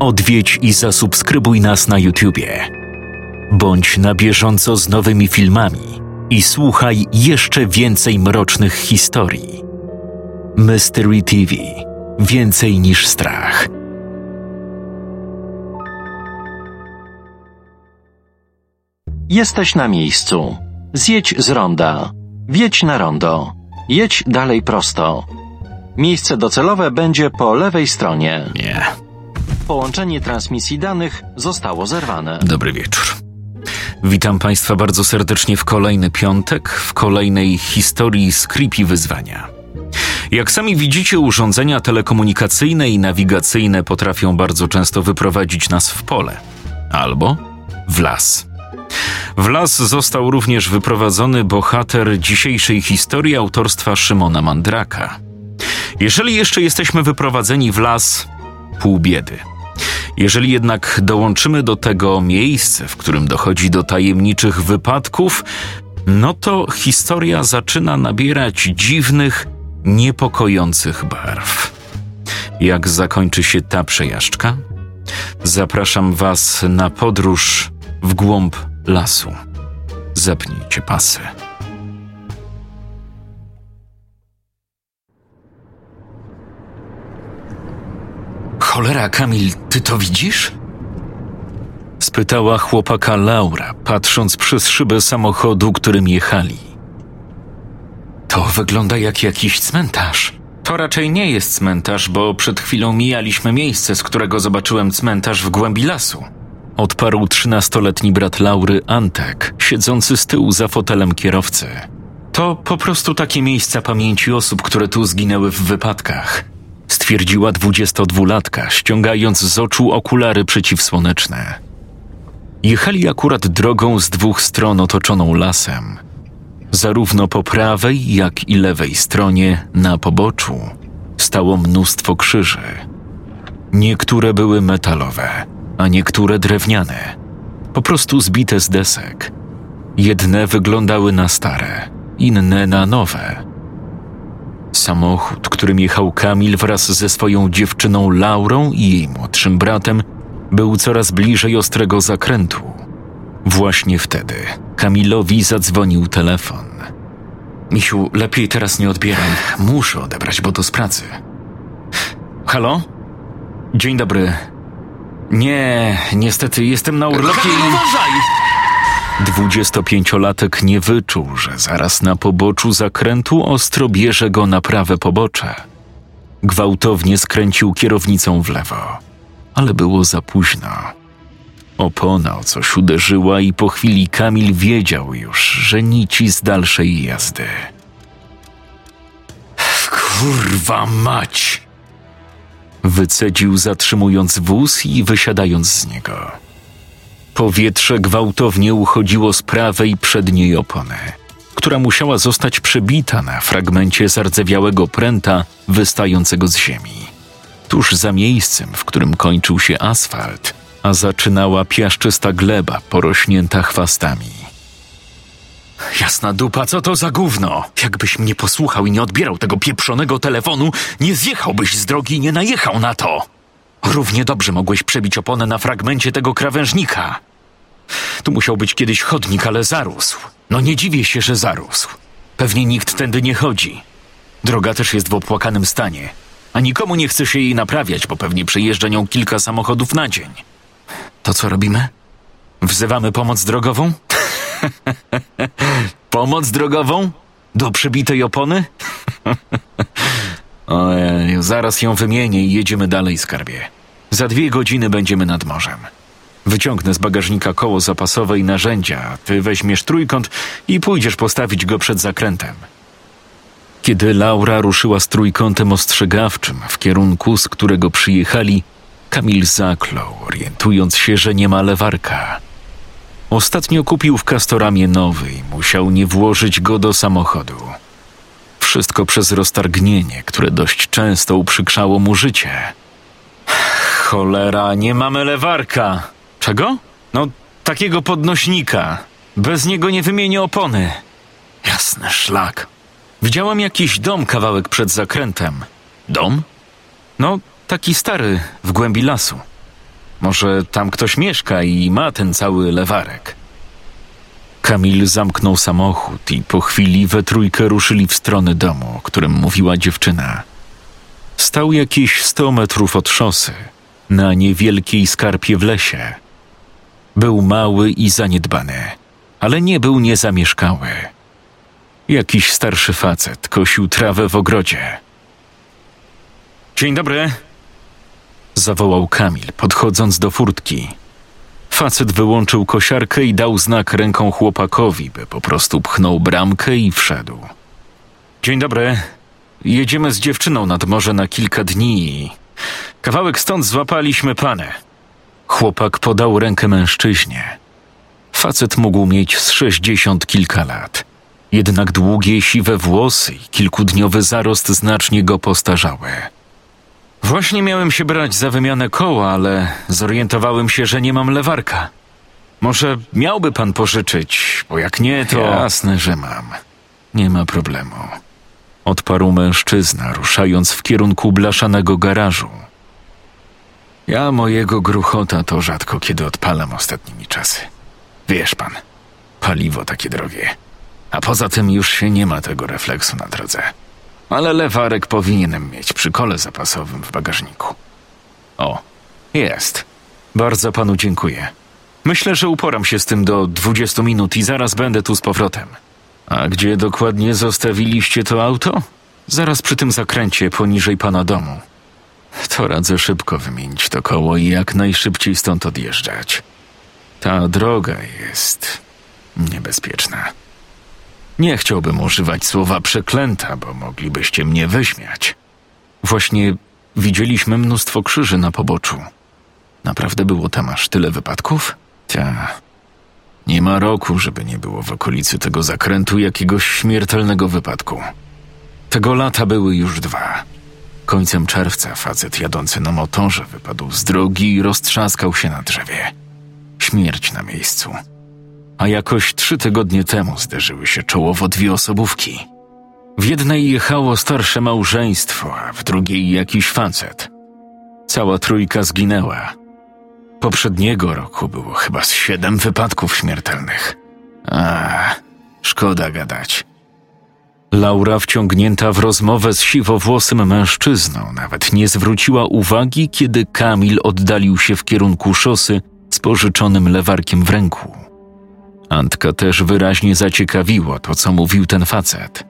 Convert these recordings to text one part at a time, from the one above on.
Odwiedź i zasubskrybuj nas na YouTubie. Bądź na bieżąco z nowymi filmami i słuchaj jeszcze więcej mrocznych historii. Mystery TV Więcej niż strach. Jesteś na miejscu. Zjedź z ronda. Wjedź na rondo. Jedź dalej prosto. Miejsce docelowe będzie po lewej stronie. Nie. Połączenie transmisji danych zostało zerwane. Dobry wieczór. Witam Państwa bardzo serdecznie w kolejny piątek, w kolejnej historii z creepy wyzwania. Jak sami widzicie, urządzenia telekomunikacyjne i nawigacyjne potrafią bardzo często wyprowadzić nas w pole albo w las. W las został również wyprowadzony bohater dzisiejszej historii autorstwa Szymona Mandraka. Jeżeli jeszcze jesteśmy wyprowadzeni w las, pół biedy. Jeżeli jednak dołączymy do tego miejsce, w którym dochodzi do tajemniczych wypadków, no to historia zaczyna nabierać dziwnych, niepokojących barw. Jak zakończy się ta przejażdżka? Zapraszam Was na podróż w głąb lasu. Zapnijcie pasy. Cholera, Kamil, ty to widzisz? Spytała chłopaka Laura, patrząc przez szybę samochodu, którym jechali. To wygląda jak jakiś cmentarz. To raczej nie jest cmentarz, bo przed chwilą mijaliśmy miejsce, z którego zobaczyłem cmentarz w głębi lasu. Odparł trzynastoletni brat Laury, Antek, siedzący z tyłu za fotelem kierowcy. To po prostu takie miejsca pamięci osób, które tu zginęły w wypadkach. Stwierdziła dwudziestodwulatka, ściągając z oczu okulary przeciwsłoneczne. Jechali akurat drogą z dwóch stron otoczoną lasem. Zarówno po prawej, jak i lewej stronie, na poboczu, stało mnóstwo krzyży. Niektóre były metalowe, a niektóre drewniane, po prostu zbite z desek. Jedne wyglądały na stare, inne na nowe. Samochód, którym jechał Kamil wraz ze swoją dziewczyną Laurą i jej młodszym bratem, był coraz bliżej ostrego zakrętu. Właśnie wtedy Kamilowi zadzwonił telefon. Misiu, lepiej teraz nie odbieraj. Muszę odebrać, bo to z pracy. Halo? Dzień dobry. Nie, niestety jestem na urlopie i... Dwudziestopięciolatek nie wyczuł, że zaraz na poboczu zakrętu ostro bierze go na prawe pobocze. Gwałtownie skręcił kierownicą w lewo, ale było za późno. Opona o coś uderzyła i po chwili Kamil wiedział już, że nici z dalszej jazdy. Kurwa mać! Wycedził zatrzymując wóz i wysiadając z niego. Powietrze gwałtownie uchodziło z prawej przedniej opony, która musiała zostać przebita na fragmencie zardzewiałego pręta wystającego z ziemi. Tuż za miejscem, w którym kończył się asfalt, a zaczynała piaszczysta gleba porośnięta chwastami. Jasna dupa, co to za gówno? Jakbyś mnie posłuchał i nie odbierał tego pieprzonego telefonu, nie zjechałbyś z drogi i nie najechał na to. Równie dobrze mogłeś przebić oponę na fragmencie tego krawężnika. Tu musiał być kiedyś chodnik, ale zarósł. No nie dziwię się, że zarósł. Pewnie nikt tędy nie chodzi. Droga też jest w opłakanym stanie, a nikomu nie chce się jej naprawiać, bo pewnie przejeżdża nią kilka samochodów na dzień. To co robimy? Wzywamy pomoc drogową? pomoc drogową? Do przebitej opony? Ojej, zaraz ją wymienię i jedziemy dalej, skarbie. Za dwie godziny będziemy nad morzem. Wyciągnę z bagażnika koło zapasowe i narzędzia, ty weźmiesz trójkąt i pójdziesz postawić go przed zakrętem. Kiedy Laura ruszyła z trójkątem ostrzegawczym w kierunku, z którego przyjechali, Kamil zaklął, orientując się, że nie ma lewarka. Ostatnio kupił w Castoramie nowy i musiał nie włożyć go do samochodu. Wszystko przez roztargnienie, które dość często uprzykrzało mu życie. Cholera, nie mamy lewarka. Czego? No, takiego podnośnika. Bez niego nie wymienię opony. Jasny szlak. Widziałam jakiś dom kawałek przed zakrętem. Dom? No, taki stary, w głębi lasu. Może tam ktoś mieszka i ma ten cały lewarek. Kamil zamknął samochód i po chwili we trójkę ruszyli w stronę domu, o którym mówiła dziewczyna. Stał jakieś sto metrów od szosy, na niewielkiej skarpie w lesie. Był mały i zaniedbany, ale nie był niezamieszkały. Jakiś starszy facet kosił trawę w ogrodzie. Dzień dobry, zawołał Kamil, podchodząc do furtki. Facet wyłączył kosiarkę i dał znak ręką chłopakowi, by po prostu pchnął bramkę i wszedł. Dzień dobry. Jedziemy z dziewczyną nad morze na kilka dni i kawałek stąd złapaliśmy panę. Chłopak podał rękę mężczyźnie. Facet mógł mieć z sześćdziesiąt kilka lat. Jednak długie, siwe włosy i kilkudniowy zarost znacznie go postarzały. Właśnie miałem się brać za wymianę koła, ale zorientowałem się, że nie mam lewarka. Może miałby pan pożyczyć, bo jak nie, to. Jasne, że mam. Nie ma problemu. Odparł mężczyzna, ruszając w kierunku blaszanego garażu. Ja mojego gruchota to rzadko kiedy odpalam ostatnimi czasy. Wiesz pan, paliwo takie drogie. A poza tym już się nie ma tego refleksu na drodze. Ale lewarek powinienem mieć przy kole zapasowym w bagażniku. O, jest. Bardzo panu dziękuję. Myślę, że uporam się z tym do 20 minut i zaraz będę tu z powrotem. A gdzie dokładnie zostawiliście to auto? Zaraz przy tym zakręcie poniżej pana domu. To radzę szybko wymienić to koło i jak najszybciej stąd odjeżdżać. Ta droga jest niebezpieczna. Nie chciałbym używać słowa przeklęta, bo moglibyście mnie wyśmiać. Właśnie widzieliśmy mnóstwo krzyży na poboczu. Naprawdę było tam aż tyle wypadków? Ta. Nie ma roku, żeby nie było w okolicy tego zakrętu jakiegoś śmiertelnego wypadku. Tego lata były już dwa. Końcem czerwca facet jadący na motorze wypadł z drogi i roztrzaskał się na drzewie. Śmierć na miejscu a jakoś trzy tygodnie temu zderzyły się czołowo dwie osobówki. W jednej jechało starsze małżeństwo, a w drugiej jakiś facet. Cała trójka zginęła. Poprzedniego roku było chyba z siedem wypadków śmiertelnych. A, szkoda gadać. Laura, wciągnięta w rozmowę z siwowłosym mężczyzną, nawet nie zwróciła uwagi, kiedy Kamil oddalił się w kierunku szosy z pożyczonym lewarkiem w ręku. Antka też wyraźnie zaciekawiło to, co mówił ten facet.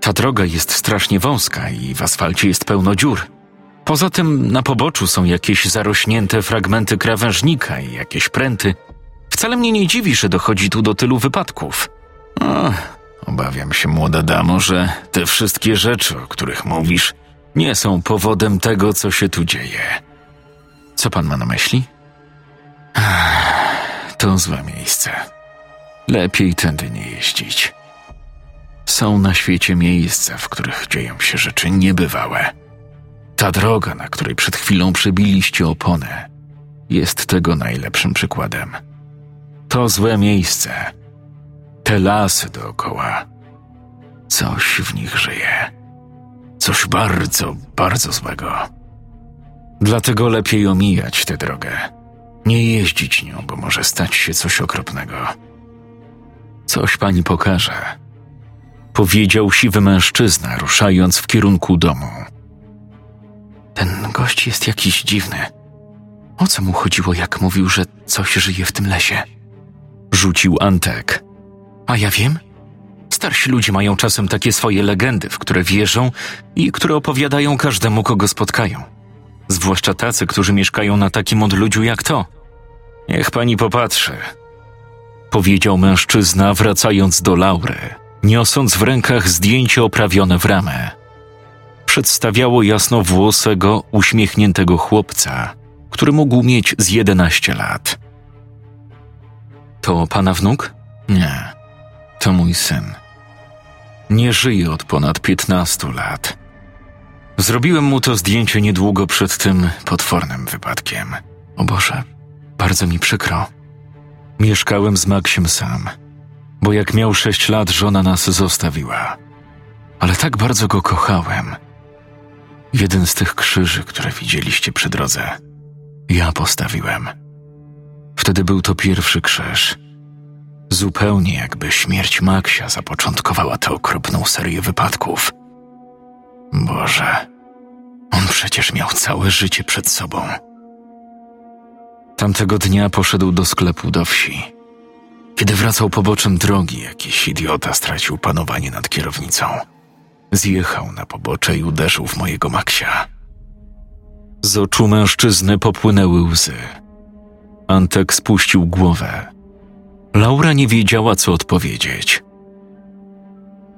Ta droga jest strasznie wąska i w asfalcie jest pełno dziur. Poza tym na poboczu są jakieś zarośnięte fragmenty krawężnika i jakieś pręty. Wcale mnie nie dziwi, że dochodzi tu do tylu wypadków. O, obawiam się, młoda damo, że te wszystkie rzeczy, o których mówisz, nie są powodem tego, co się tu dzieje. Co pan ma na myśli? To złe miejsce. Lepiej tędy nie jeździć. Są na świecie miejsca, w których dzieją się rzeczy niebywałe. Ta droga, na której przed chwilą przebiliście oponę, jest tego najlepszym przykładem. To złe miejsce. Te lasy dookoła. Coś w nich żyje. Coś bardzo, bardzo złego. Dlatego lepiej omijać tę drogę nie jeździć nią, bo może stać się coś okropnego. Coś pani pokaże. Powiedział siwy mężczyzna, ruszając w kierunku domu. Ten gość jest jakiś dziwny. O co mu chodziło, jak mówił, że coś żyje w tym lesie? Rzucił Antek. A ja wiem. Starsi ludzie mają czasem takie swoje legendy, w które wierzą i które opowiadają każdemu, kogo spotkają. Zwłaszcza tacy, którzy mieszkają na takim odludziu jak to. Niech pani popatrzy. Powiedział mężczyzna, wracając do Laury, niosąc w rękach zdjęcie oprawione w ramę. Przedstawiało jasnowłosego, uśmiechniętego chłopca, który mógł mieć z jedenaście lat. To pana wnuk? Nie, to mój syn. Nie żyje od ponad piętnastu lat. Zrobiłem mu to zdjęcie niedługo przed tym potwornym wypadkiem. O Boże, bardzo mi przykro. Mieszkałem z Maksiem sam, bo jak miał sześć lat, żona nas zostawiła. Ale tak bardzo go kochałem. Jeden z tych krzyży, które widzieliście przy drodze, Ja postawiłem. Wtedy był to pierwszy krzyż. Zupełnie jakby śmierć Maksia zapoczątkowała tę okropną serię wypadków. Boże, on przecież miał całe życie przed sobą. Tamtego dnia poszedł do sklepu do wsi. Kiedy wracał poboczem drogi, jakiś idiota stracił panowanie nad kierownicą. Zjechał na pobocze i uderzył w mojego Maksia. Z oczu mężczyzny popłynęły łzy. Antek spuścił głowę. Laura nie wiedziała, co odpowiedzieć.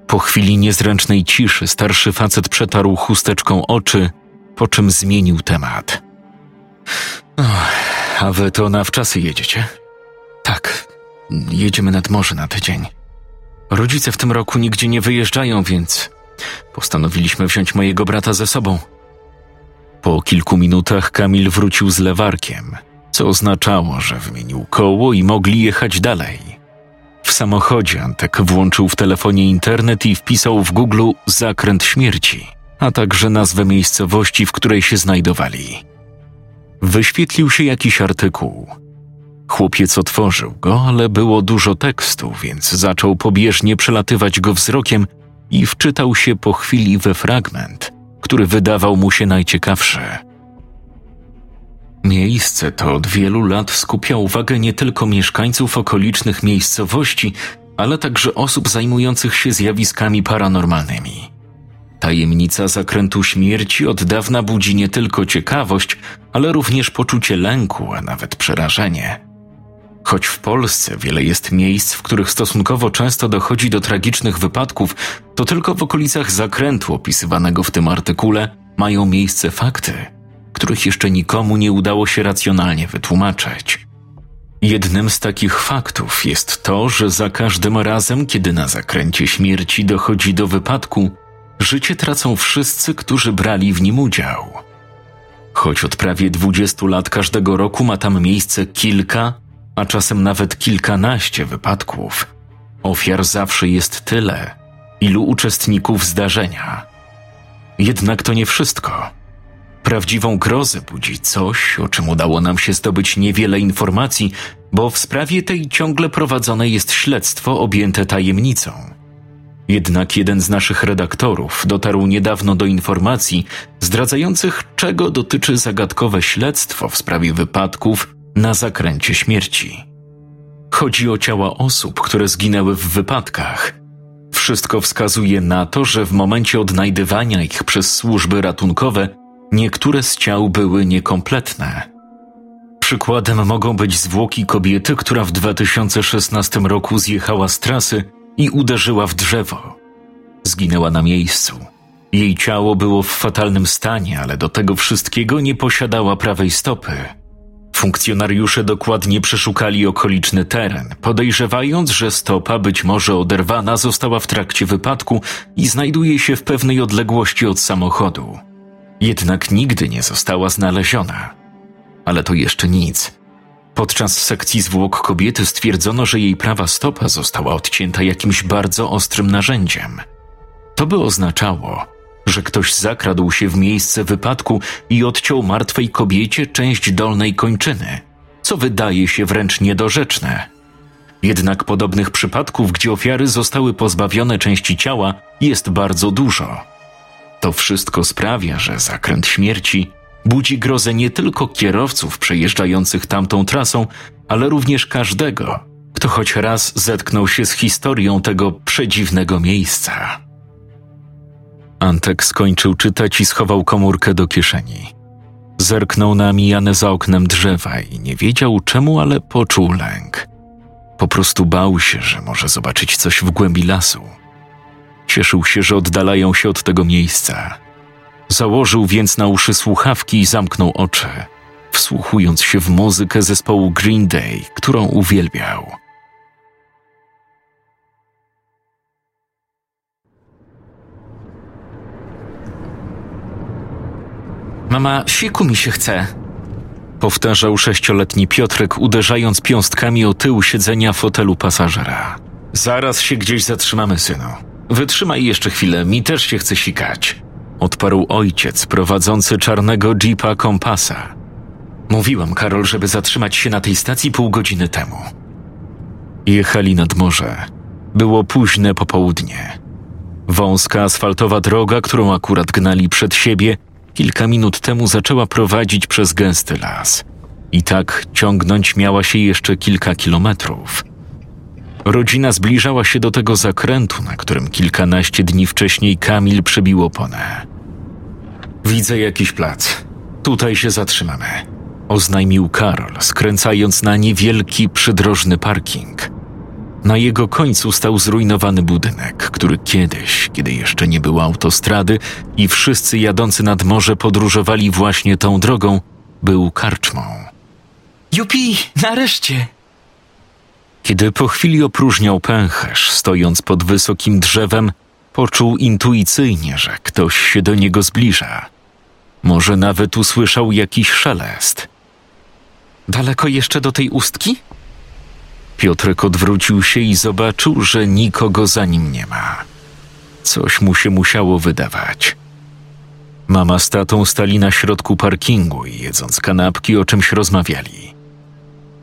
Po chwili niezręcznej ciszy starszy facet przetarł chusteczką oczy, po czym zmienił temat. a wy to na wczasy jedziecie? Tak, jedziemy nad morze na tydzień. Rodzice w tym roku nigdzie nie wyjeżdżają, więc postanowiliśmy wziąć mojego brata ze sobą. Po kilku minutach Kamil wrócił z lewarkiem, co oznaczało, że wymienił koło i mogli jechać dalej. W samochodzie Antek włączył w telefonie internet i wpisał w Google zakręt śmierci, a także nazwę miejscowości, w której się znajdowali. Wyświetlił się jakiś artykuł. Chłopiec otworzył go, ale było dużo tekstu, więc zaczął pobieżnie przelatywać go wzrokiem i wczytał się po chwili we fragment, który wydawał mu się najciekawszy. Miejsce to od wielu lat skupia uwagę nie tylko mieszkańców okolicznych miejscowości, ale także osób zajmujących się zjawiskami paranormalnymi. Tajemnica zakrętu śmierci od dawna budzi nie tylko ciekawość, ale również poczucie lęku, a nawet przerażenie. Choć w Polsce wiele jest miejsc, w których stosunkowo często dochodzi do tragicznych wypadków, to tylko w okolicach zakrętu opisywanego w tym artykule mają miejsce fakty, których jeszcze nikomu nie udało się racjonalnie wytłumaczyć. Jednym z takich faktów jest to, że za każdym razem, kiedy na zakręcie śmierci dochodzi do wypadku, życie tracą wszyscy, którzy brali w nim udział. Choć od prawie 20 lat każdego roku ma tam miejsce kilka, a czasem nawet kilkanaście wypadków, ofiar zawsze jest tyle, ilu uczestników zdarzenia. Jednak to nie wszystko. Prawdziwą grozę budzi coś, o czym udało nam się zdobyć niewiele informacji, bo w sprawie tej ciągle prowadzone jest śledztwo objęte tajemnicą. Jednak jeden z naszych redaktorów dotarł niedawno do informacji zdradzających, czego dotyczy zagadkowe śledztwo w sprawie wypadków na zakręcie śmierci. Chodzi o ciała osób, które zginęły w wypadkach. Wszystko wskazuje na to, że w momencie odnajdywania ich przez służby ratunkowe niektóre z ciał były niekompletne. Przykładem mogą być zwłoki kobiety, która w 2016 roku zjechała z trasy i uderzyła w drzewo. Zginęła na miejscu. Jej ciało było w fatalnym stanie, ale do tego wszystkiego nie posiadała prawej stopy. Funkcjonariusze dokładnie przeszukali okoliczny teren, podejrzewając, że stopa być może oderwana została w trakcie wypadku i znajduje się w pewnej odległości od samochodu. Jednak nigdy nie została znaleziona. Ale to jeszcze nic. Podczas sekcji zwłok kobiety stwierdzono, że jej prawa stopa została odcięta jakimś bardzo ostrym narzędziem. To by oznaczało, że ktoś zakradł się w miejsce wypadku i odciął martwej kobiecie część dolnej kończyny, co wydaje się wręcz niedorzeczne. Jednak podobnych przypadków, gdzie ofiary zostały pozbawione części ciała, jest bardzo dużo. To wszystko sprawia, że zakręt śmierci budzi grozę nie tylko kierowców przejeżdżających tamtą trasą, ale również każdego, kto choć raz zetknął się z historią tego przedziwnego miejsca. Antek skończył czytać i schował komórkę do kieszeni. Zerknął na mijane za oknem drzewa i nie wiedział czemu, ale poczuł lęk. Po prostu bał się, że może zobaczyć coś w głębi lasu. Cieszył się, że oddalają się od tego miejsca. Założył więc na uszy słuchawki i zamknął oczy, wsłuchując się w muzykę zespołu Green Day, którą uwielbiał. Mama, siku mi się chce. Powtarzał sześcioletni Piotrek, uderzając piąstkami o tył siedzenia fotelu pasażera. Zaraz się gdzieś zatrzymamy, synu. Wytrzymaj jeszcze chwilę, mi też się chce sikać. Odparł ojciec prowadzący czarnego jeepa kompasa. Mówiłam, Karol, żeby zatrzymać się na tej stacji pół godziny temu. Jechali nad morze. Było późne popołudnie. Wąska asfaltowa droga, którą akurat gnali przed siebie, kilka minut temu zaczęła prowadzić przez gęsty las. I tak ciągnąć miała się jeszcze kilka kilometrów. Rodzina zbliżała się do tego zakrętu, na którym kilkanaście dni wcześniej Kamil przebił oponę. Widzę jakiś plac. Tutaj się zatrzymamy, oznajmił Karol, skręcając na niewielki przydrożny parking. Na jego końcu stał zrujnowany budynek, który kiedyś, kiedy jeszcze nie było autostrady i wszyscy jadący nad morze podróżowali właśnie tą drogą, był karczmą. Jupi, nareszcie! Kiedy po chwili opróżniał pęcherz, stojąc pod wysokim drzewem, poczuł intuicyjnie, że ktoś się do niego zbliża. Może nawet usłyszał jakiś szelest. Daleko jeszcze do tej ustki? Piotrek odwrócił się i zobaczył, że nikogo za nim nie ma. Coś mu się musiało wydawać. Mama z tatą stali na środku parkingu i jedząc kanapki o czymś rozmawiali.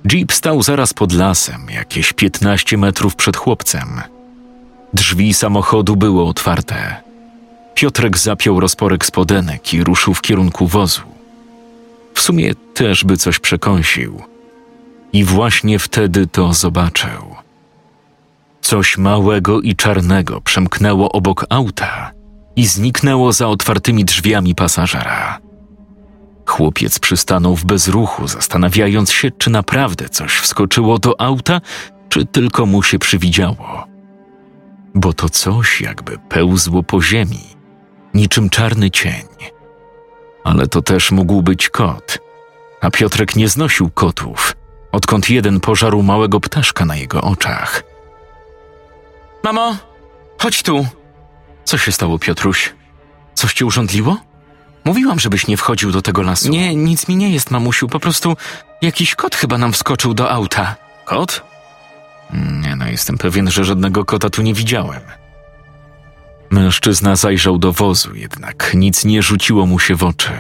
Jeep stał zaraz pod lasem, jakieś 15 metrów przed chłopcem. Drzwi samochodu były otwarte. Piotrek zapiął rozporek spodenek i ruszył w kierunku wozu. W sumie też by coś przekąsił. I właśnie wtedy to zobaczył. Coś małego i czarnego przemknęło obok auta i zniknęło za otwartymi drzwiami pasażera. Chłopiec przystanął w bezruchu, zastanawiając się, czy naprawdę coś wskoczyło do auta, czy tylko mu się przywidziało. Bo to coś jakby pełzło po ziemi, niczym czarny cień. Ale to też mógł być kot, a Piotrek nie znosił kotów, odkąd jeden pożarł małego ptaszka na jego oczach. Mamo, chodź tu. Co się stało, Piotruś? Coś cię urządliło? Mówiłam, żebyś nie wchodził do tego lasu. Nie, nic mi nie jest, mamusiu. Po prostu jakiś kot chyba nam wskoczył do auta. Kot? Nie no, jestem pewien, że żadnego kota tu nie widziałem. Mężczyzna zajrzał do wozu, jednak nic nie rzuciło mu się w oczy.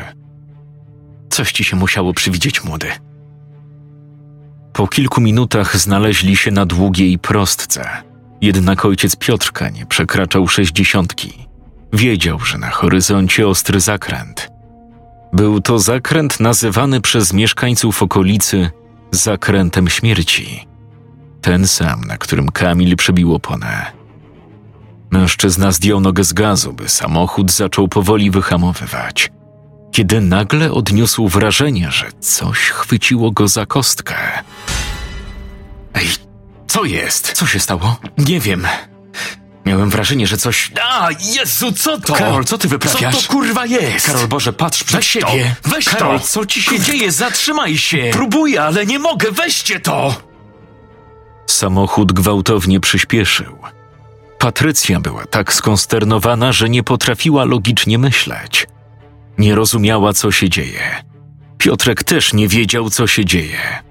Coś ci się musiało przywidzieć, młody. Po kilku minutach znaleźli się na długiej prostce. Jednak ojciec Piotrka nie przekraczał sześćdziesiątki. Wiedział, że na horyzoncie ostry zakręt. Był to zakręt nazywany przez mieszkańców okolicy zakrętem śmierci. Ten sam, na którym Kamil przebił oponę. Mężczyzna zdjął nogę z gazu, by samochód zaczął powoli wyhamowywać. Kiedy nagle odniósł wrażenie, że coś chwyciło go za kostkę. Ej, co jest? Co się stało? Nie wiem. Miałem wrażenie, że coś... A, Jezu, co to? Karol, co ty wyprawiasz? Co to kurwa jest? Karol, Boże, patrz przed Weź siebie. To. Weź Karol, to. co ci się dzieje? Zatrzymaj się. Próbuję, ale nie mogę. Weźcie to. Samochód gwałtownie przyspieszył. Patrycja była tak skonsternowana, że nie potrafiła logicznie myśleć. Nie rozumiała, co się dzieje. Piotrek też nie wiedział, co się dzieje.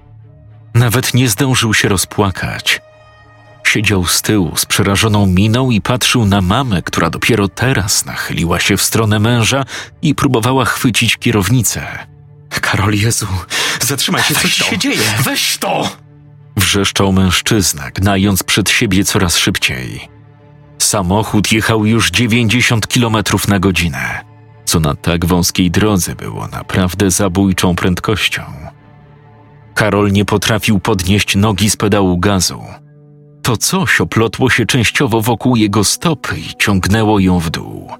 Nawet nie zdążył się rozpłakać. Siedział z tyłu z przerażoną miną i patrzył na mamę, która dopiero teraz nachyliła się w stronę męża i próbowała chwycić kierownicę. Karol Jezu, zatrzymaj się, co ci się dzieje? Weź to! Wrzeszczał mężczyzna, gnając przed siebie coraz szybciej. Samochód jechał już 90 km na godzinę, co na tak wąskiej drodze było naprawdę zabójczą prędkością. Karol nie potrafił podnieść nogi z pedału gazu. To coś oplotło się częściowo wokół jego stopy i ciągnęło ją w dół.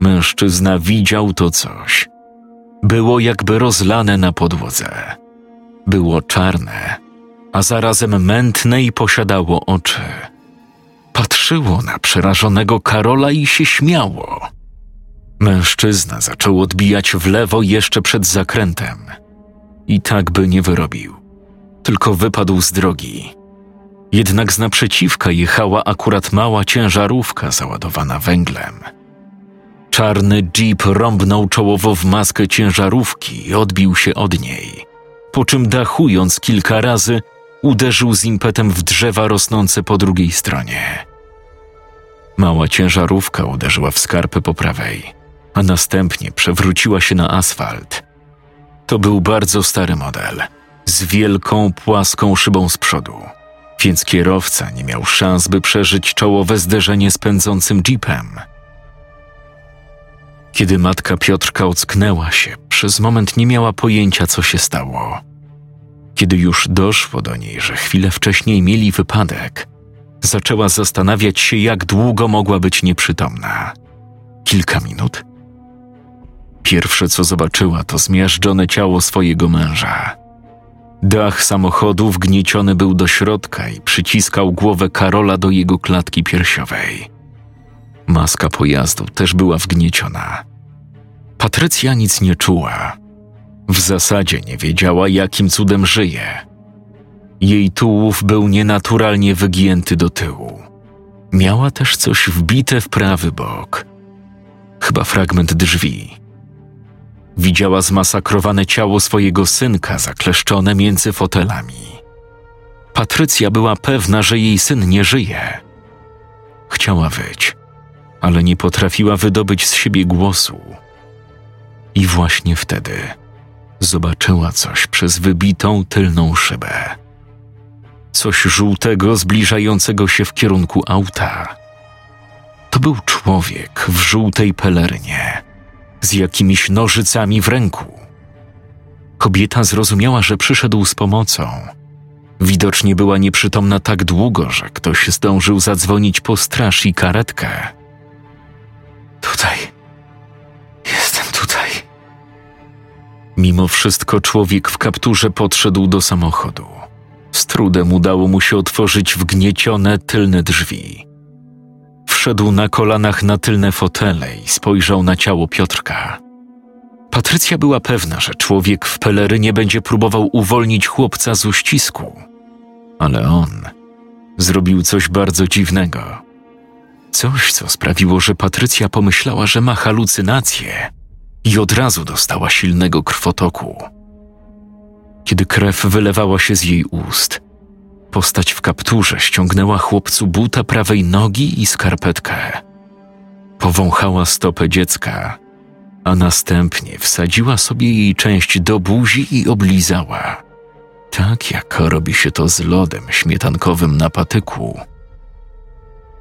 Mężczyzna widział to coś. Było jakby rozlane na podłodze. Było czarne, a zarazem mętne i posiadało oczy. Patrzyło na przerażonego Karola i się śmiało. Mężczyzna zaczął odbijać w lewo jeszcze przed zakrętem. I tak by nie wyrobił. Tylko wypadł z drogi. Jednak z naprzeciwka jechała akurat mała ciężarówka załadowana węglem. Czarny jeep rąbnął czołowo w maskę ciężarówki i odbił się od niej, po czym dachując kilka razy, uderzył z impetem w drzewa rosnące po drugiej stronie. Mała ciężarówka uderzyła w skarpę po prawej, a następnie przewróciła się na asfalt. To był bardzo stary model, z wielką, płaską szybą z przodu, więc kierowca nie miał szans, by przeżyć czołowe zderzenie z pędzącym jeepem. Kiedy matka Piotrka ocknęła się, przez moment nie miała pojęcia, co się stało. Kiedy już doszło do niej, że chwilę wcześniej mieli wypadek, zaczęła zastanawiać się, jak długo mogła być nieprzytomna. Kilka minut? Pierwsze, co zobaczyła, to zmiażdżone ciało swojego męża. Dach samochodu wgnieciony był do środka i przyciskał głowę Karola do jego klatki piersiowej. Maska pojazdu też była wgnieciona. Patrycja nic nie czuła. W zasadzie nie wiedziała, jakim cudem żyje. Jej tułów był nienaturalnie wygięty do tyłu. Miała też coś wbite w prawy bok. Chyba fragment drzwi. Widziała zmasakrowane ciało swojego synka zakleszczone między fotelami. Patrycja była pewna, że jej syn nie żyje. Chciała wyć, ale nie potrafiła wydobyć z siebie głosu. I właśnie wtedy zobaczyła coś przez wybitą tylną szybę. Coś żółtego zbliżającego się w kierunku auta. To był człowiek w żółtej pelerynie, z jakimiś nożycami w ręku. Kobieta zrozumiała, że przyszedł z pomocą. Widocznie była nieprzytomna tak długo, że ktoś zdążył zadzwonić po straż i karetkę. Tutaj. Jestem tutaj. Mimo wszystko człowiek w kapturze podszedł do samochodu. Z trudem udało mu się otworzyć wgniecione tylne drzwi. Wszedł na kolanach na tylne fotele i spojrzał na ciało Piotrka. Patrycja była pewna, że człowiek w pelerynie będzie próbował uwolnić chłopca z uścisku. Ale on zrobił coś bardzo dziwnego. Coś, co sprawiło, że Patrycja pomyślała, że ma halucynacje i od razu dostała silnego krwotoku. Kiedy krew wylewała się z jej ust, postać w kapturze ściągnęła chłopcu buta prawej nogi i skarpetkę. Powąchała stopę dziecka, a następnie wsadziła sobie jej część do buzi i oblizała. Tak jak robi się to z lodem śmietankowym na patyku.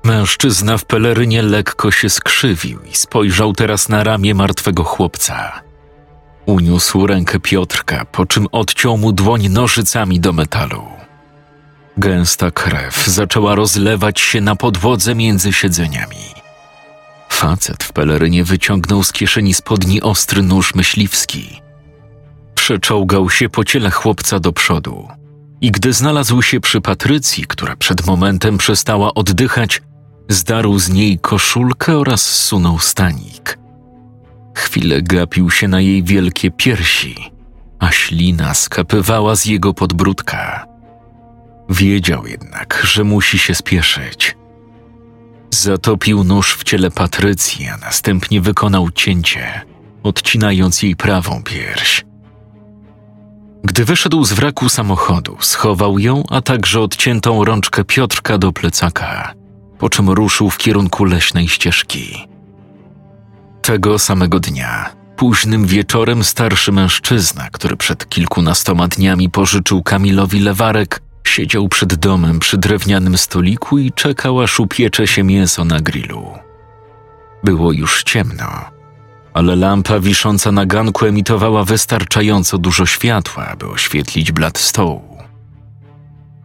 Mężczyzna w pelerynie lekko się skrzywił i spojrzał teraz na ramię martwego chłopca. Uniósł rękę Piotrka, po czym odciął mu dłoń nożycami do metalu. Gęsta krew zaczęła rozlewać się na podłodze między siedzeniami. Facet w pelerynie wyciągnął z kieszeni spodni ostry nóż myśliwski. Przeczołgał się po ciele chłopca do przodu i gdy znalazł się przy Patrycji, która przed momentem przestała oddychać, zdarł z niej koszulkę oraz zsunął stanik. Chwilę gapił się na jej wielkie piersi, a ślina skapywała z jego podbródka. Wiedział jednak, że musi się spieszyć. Zatopił nóż w ciele Patrycji, a następnie wykonał cięcie, odcinając jej prawą pierś. Gdy wyszedł z wraku samochodu, schował ją, a także odciętą rączkę Piotrka do plecaka, po czym ruszył w kierunku leśnej ścieżki. Tego samego dnia, późnym wieczorem, starszy mężczyzna, który przed kilkunastoma dniami pożyczył Kamilowi lewarek, siedział przed domem przy drewnianym stoliku i czekał, aż upiecze się mięso na grillu. Było już ciemno, ale lampa wisząca na ganku emitowała wystarczająco dużo światła, aby oświetlić blat stołu.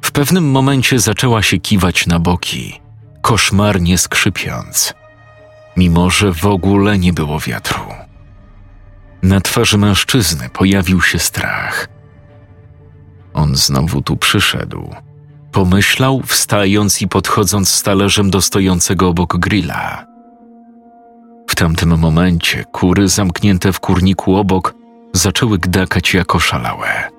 W pewnym momencie zaczęła się kiwać na boki, koszmarnie skrzypiąc, mimo że w ogóle nie było wiatru. Na twarzy mężczyzny pojawił się strach. On znowu tu przyszedł. Pomyślał, wstając i podchodząc z talerzem do stojącego obok grilla. W tamtym momencie kury zamknięte w kurniku obok zaczęły gdakać jako szalałe.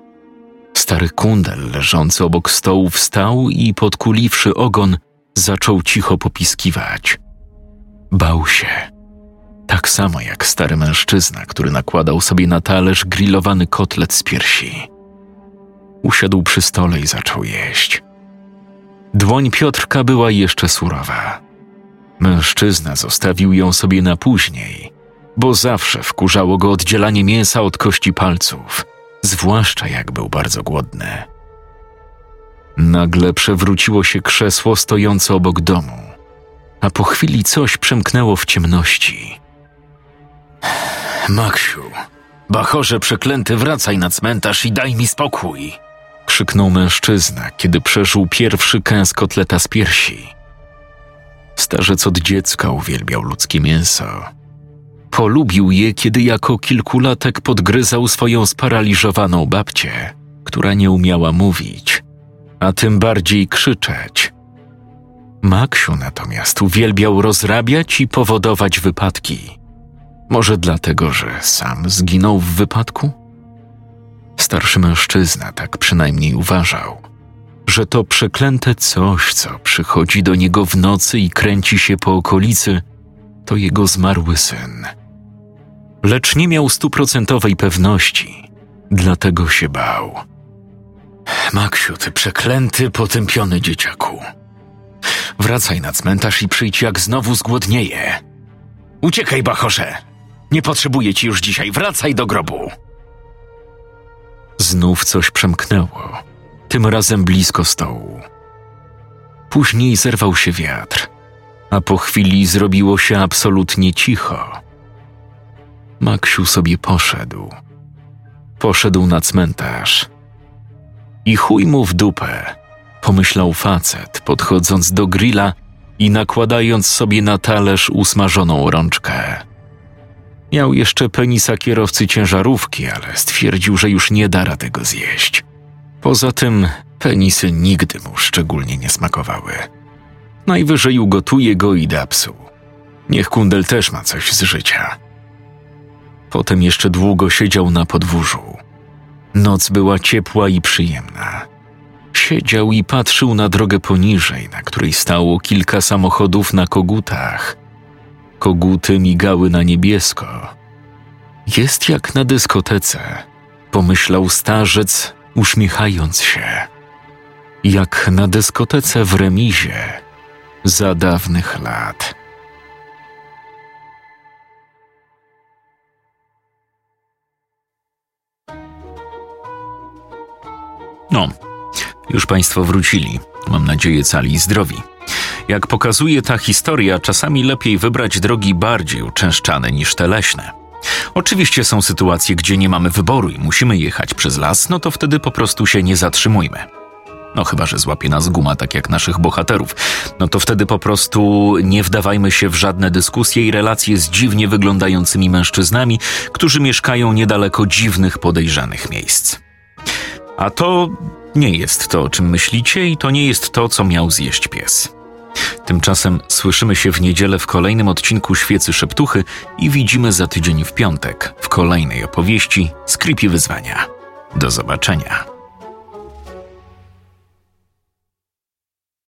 Stary kundel leżący obok stołu wstał i podkuliwszy ogon, zaczął cicho popiskiwać. Bał się. Tak samo jak stary mężczyzna, który nakładał sobie na talerz grillowany kotlet z piersi. Usiadł przy stole i zaczął jeść. Dłoń Piotrka była jeszcze surowa. Mężczyzna zostawił ją sobie na później, bo zawsze wkurzało go oddzielanie mięsa od kości palców, zwłaszcza jak był bardzo głodny. Nagle przewróciło się krzesło stojące obok domu, a po chwili coś przemknęło w ciemności. Maksiu, bachorze przeklęty, wracaj na cmentarz i daj mi spokój! Krzyknął mężczyzna, kiedy przeżył pierwszy kęs kotleta z piersi. Starzec od dziecka uwielbiał ludzkie mięso. Polubił je, kiedy jako kilkulatek podgryzał swoją sparaliżowaną babcię, która nie umiała mówić, a tym bardziej krzyczeć. Maksiu natomiast uwielbiał rozrabiać i powodować wypadki. Może dlatego, że sam zginął w wypadku? Starszy mężczyzna tak przynajmniej uważał, że to przeklęte coś, co przychodzi do niego w nocy i kręci się po okolicy, to jego zmarły syn. Lecz nie miał stuprocentowej pewności, dlatego się bał. Maksiu, ty przeklęty, potępiony dzieciaku. Wracaj na cmentarz i przyjdź, jak znowu zgłodnieje. Uciekaj, bachorze! Nie potrzebuję ci już dzisiaj, wracaj do grobu! Znów coś przemknęło, tym razem blisko stołu. Później zerwał się wiatr, a po chwili zrobiło się absolutnie cicho. Maksiu sobie poszedł. Poszedł na cmentarz. I chuj mu w dupę, pomyślał facet, podchodząc do grilla i nakładając sobie na talerz usmażoną rączkę. Miał jeszcze penisa kierowcy ciężarówki, ale stwierdził, że już nie da rady go zjeść. Poza tym penisy nigdy mu szczególnie nie smakowały. Najwyżej ugotuje go i da psu. Niech kundel też ma coś z życia. Potem jeszcze długo siedział na podwórzu. Noc była ciepła i przyjemna. Siedział i patrzył na drogę poniżej, na której stało kilka samochodów na kogutach. Koguty migały na niebiesko. Jest jak na dyskotece, pomyślał starzec, uśmiechając się. Jak na dyskotece w remizie za dawnych lat. No, już Państwo wrócili. Mam nadzieję, cali i zdrowi. Jak pokazuje ta historia, czasami lepiej wybrać drogi bardziej uczęszczane niż te leśne. Oczywiście są sytuacje, gdzie nie mamy wyboru i musimy jechać przez las, no to wtedy po prostu się nie zatrzymujmy. No chyba, że złapie nas guma, tak jak naszych bohaterów. No to wtedy po prostu nie wdawajmy się w żadne dyskusje i relacje z dziwnie wyglądającymi mężczyznami, którzy mieszkają niedaleko dziwnych, podejrzanych miejsc. A to nie jest to, o czym myślicie, i to nie jest to, co miał zjeść pies. Tymczasem słyszymy się w niedzielę w kolejnym odcinku Świecy Szeptuchy i widzimy za tydzień w piątek w kolejnej opowieści Skrypie Wyzwania. Do zobaczenia.